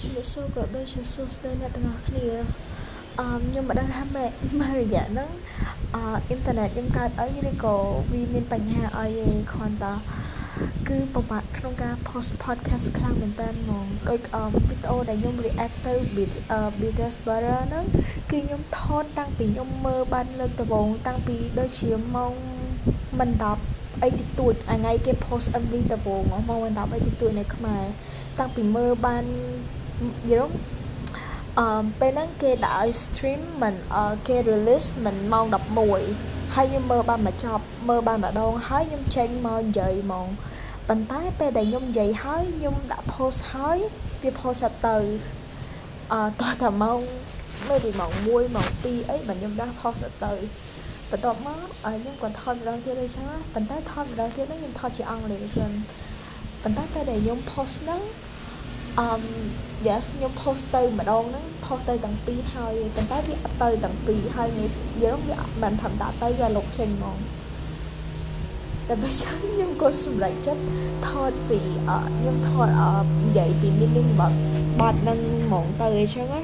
ជំរាបសួរក៏ដូចជាសួស្តីអ្នកទាំងអស់គ្នាអឺខ្ញុំមិនដឹងថាម៉េចមករយៈហ្នឹងអឺអ៊ីនធឺណិតខ្ញុំកើតអីឬក៏វាមានបញ្ហាអីទេគ្រាន់តែគឺពិបាកក្នុងការ post podcast ខ្លាំងមែនតើហ្មងដូចអឺវីដេអូដែលខ្ញុំ react ទៅ BTS Butter ហ្នឹងគឺខ្ញុំថតតាំងពីខ្ញុំមើលបានលើកដំបូងតាំងពីដូចជាម៉ោងមិន10អីតិចតួចថ្ងៃគេ post MV ដំបូងម៉ោងមិន10អីតិចតួចនៅខ្មែរតាំងពីមើលបាន យល់អឺពេលហ្នឹងគេដាក់ឲ្យ stream មិនគេ release មិនម៉ោង11ហើយខ្ញុំមើលបានមកចប់មើលបានម្ដងហើយខ្ញុំចេញមកនិយាយហ្មងប៉ុន្តែពេលដែលខ្ញុំនិយាយហើយខ្ញុំដាក់ post ហើយវា post ទៅអឺតោះតែម៉ោងនៅពីម៉ោង1ម៉ោង2អីបើខ្ញុំដាក់ post ទៅបន្ទាប់មកខ្ញុំក៏ថតម្ដងទៀតដូចចឹងប៉ុន្តែថតម្ដងទៀតហ្នឹងខ្ញុំថតជាអង់គ្លេសសិនប៉ុន្តែពេលដែលខ្ញុំ post ហ្នឹង អឺ yes ខ្ញុំ post ទៅម្ដងហ្នឹង post ទៅទាំងពីរហើយប៉ុន្តែវាអត់ទៅទាំងពីរហើយងាយយើងវាអត់បានធម្មតាទៅវាលុបចេញហ្មងតែបើចឹងខ្ញុំក៏សម្រេចចិត្តថតពីខ្ញុំថតនិយាយពី meaning បាត់បាត់នឹងហ្មងទៅអីចឹងណា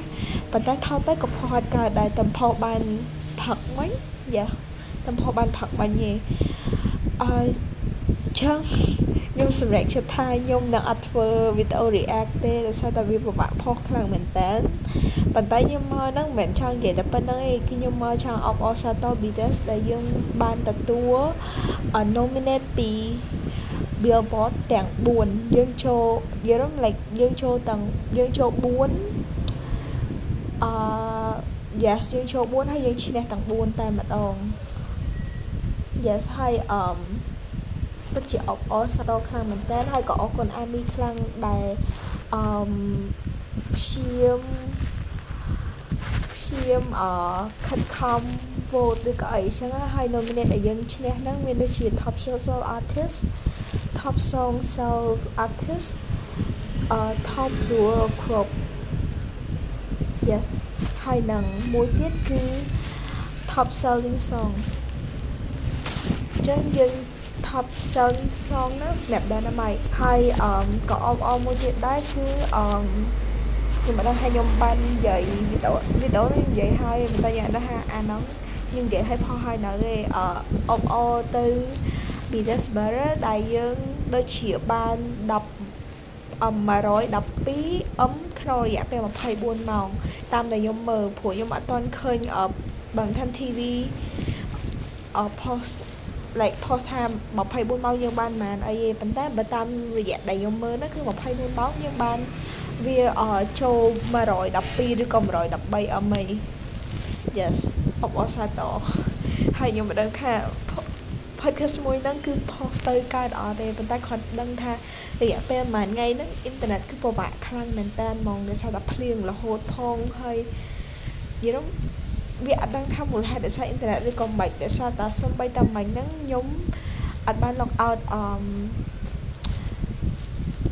ប៉ុន្តែថតទៅក៏ផុសអត់កើតដែរតែផុសបានផឹកវិញយ៉ាតែផុសបានផឹកបាញ់ទេអឺចឹង ខ្ញុំសម្រេចចិត្តថាខ្ញុំនឹងអត់ធ្វើវីដេអូ react ទេដោយសារតែវាពិបាកផុសខ្លាំងមែនតើប៉ុន្តែខ្ញុំមកហ្នឹងមិនមែនចង់និយាយតែប៉ុណ្្នឹងទេគឺខ្ញុំមកចង់អបអរសាទរ BTS ដែលយើងបានទទួល nominate ពី Billboard ទាំង4យើងចូលយើង like យើងចូលទាំងយើងចូល4អឺ yes យើងចូល4ហើយយើងឈ្នះទាំង4តែម្ដង yes ហើយអឺ ពិតជាអបអរសាទរខ្លាំងមែនតើហើយក៏អរគុណអាមីខ្លាំងដែលអឺព្យាមព្យាមអខិតខំ vote ឬក៏អីចឹងហើយ nominate ដែលយើងឈ្នះហ្នឹងមានដូចជា top social artist top song soul artist អឺ top duo group yes ហើយនឹងមួយទៀតគឺ top selling song ចឹងយើង top selling song ហ្នឹងសម្រាប់ Dynamite ហើយអឺក៏អបអរមួយទៀតដែរគឺអឺខ្ញុំមិនដឹងថាខ្ញុំបាននិយាយវីដេអូវីដេអូនេះនិយាយហើយមិនដឹងយ៉ាងណាថាអាហ្នឹងខ្ញុំនិយាយឲ្យផុសហើយនៅទេអអបអរទៅ Business Better ដែលយើងដូចជាបាន10 112 M ក្នុងរយៈពេល24ម៉ោងតាមដែលខ្ញុំមើលព្រោះខ្ញុំអត់ទាន់ឃើញបើមិនថា TV អ post like post ថា24ម៉ោងយើងបានប៉ុន្មានអីទេប៉ុន្តែបើតាមរយៈដែលខ្ញុំមើលហ្នឹងគឺ24ម៉ោងយើងបានវាចូល112ឬក៏113 MA yes អបអរសាទរហើយខ្ញុំមិនដឹងថា podcast មួយហ្នឹងគឺ post ទៅកើតអត់ទេប៉ុន្តែគាត់ដឹងថារយៈពេលប្រហែលថ្ងៃហ្នឹងអ៊ីនធឺណិតគឺពិបាកខ្លាំងមែនតើហ្មងដោយសារតែភ្លៀងរហូតផងហើយយល់ វាអត់ដឹងថាមូលហេតុដោយសារអ៊ីនធឺណិតឬក៏មិនដោយសារតែសំបីតែមិញហ្នឹងខ្ញុំអត់បាន log out អឺ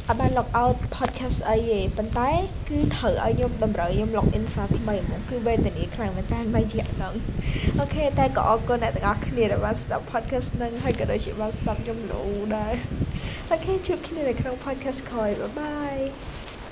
អត់បាន log out podcast អីទេប៉ុន្តែគឺត្រូវឲ្យខ្ញុំតម្រូវខ្ញុំ log in សារថ្មីហ្មងគឺវេទនាខ្លាំងមែនតើមិនជាហ្នឹងអូខេតែក៏អរគុណអ្នកទាំងអស់គ្នាដែលបានស្ដាប់ podcast ហ្នឹងហើយក៏ដូចជាបានស្ដាប់ខ្ញុំលោដែរអូខេជួបគ្នានៅក្នុង podcast ក្រោយបាយបាយ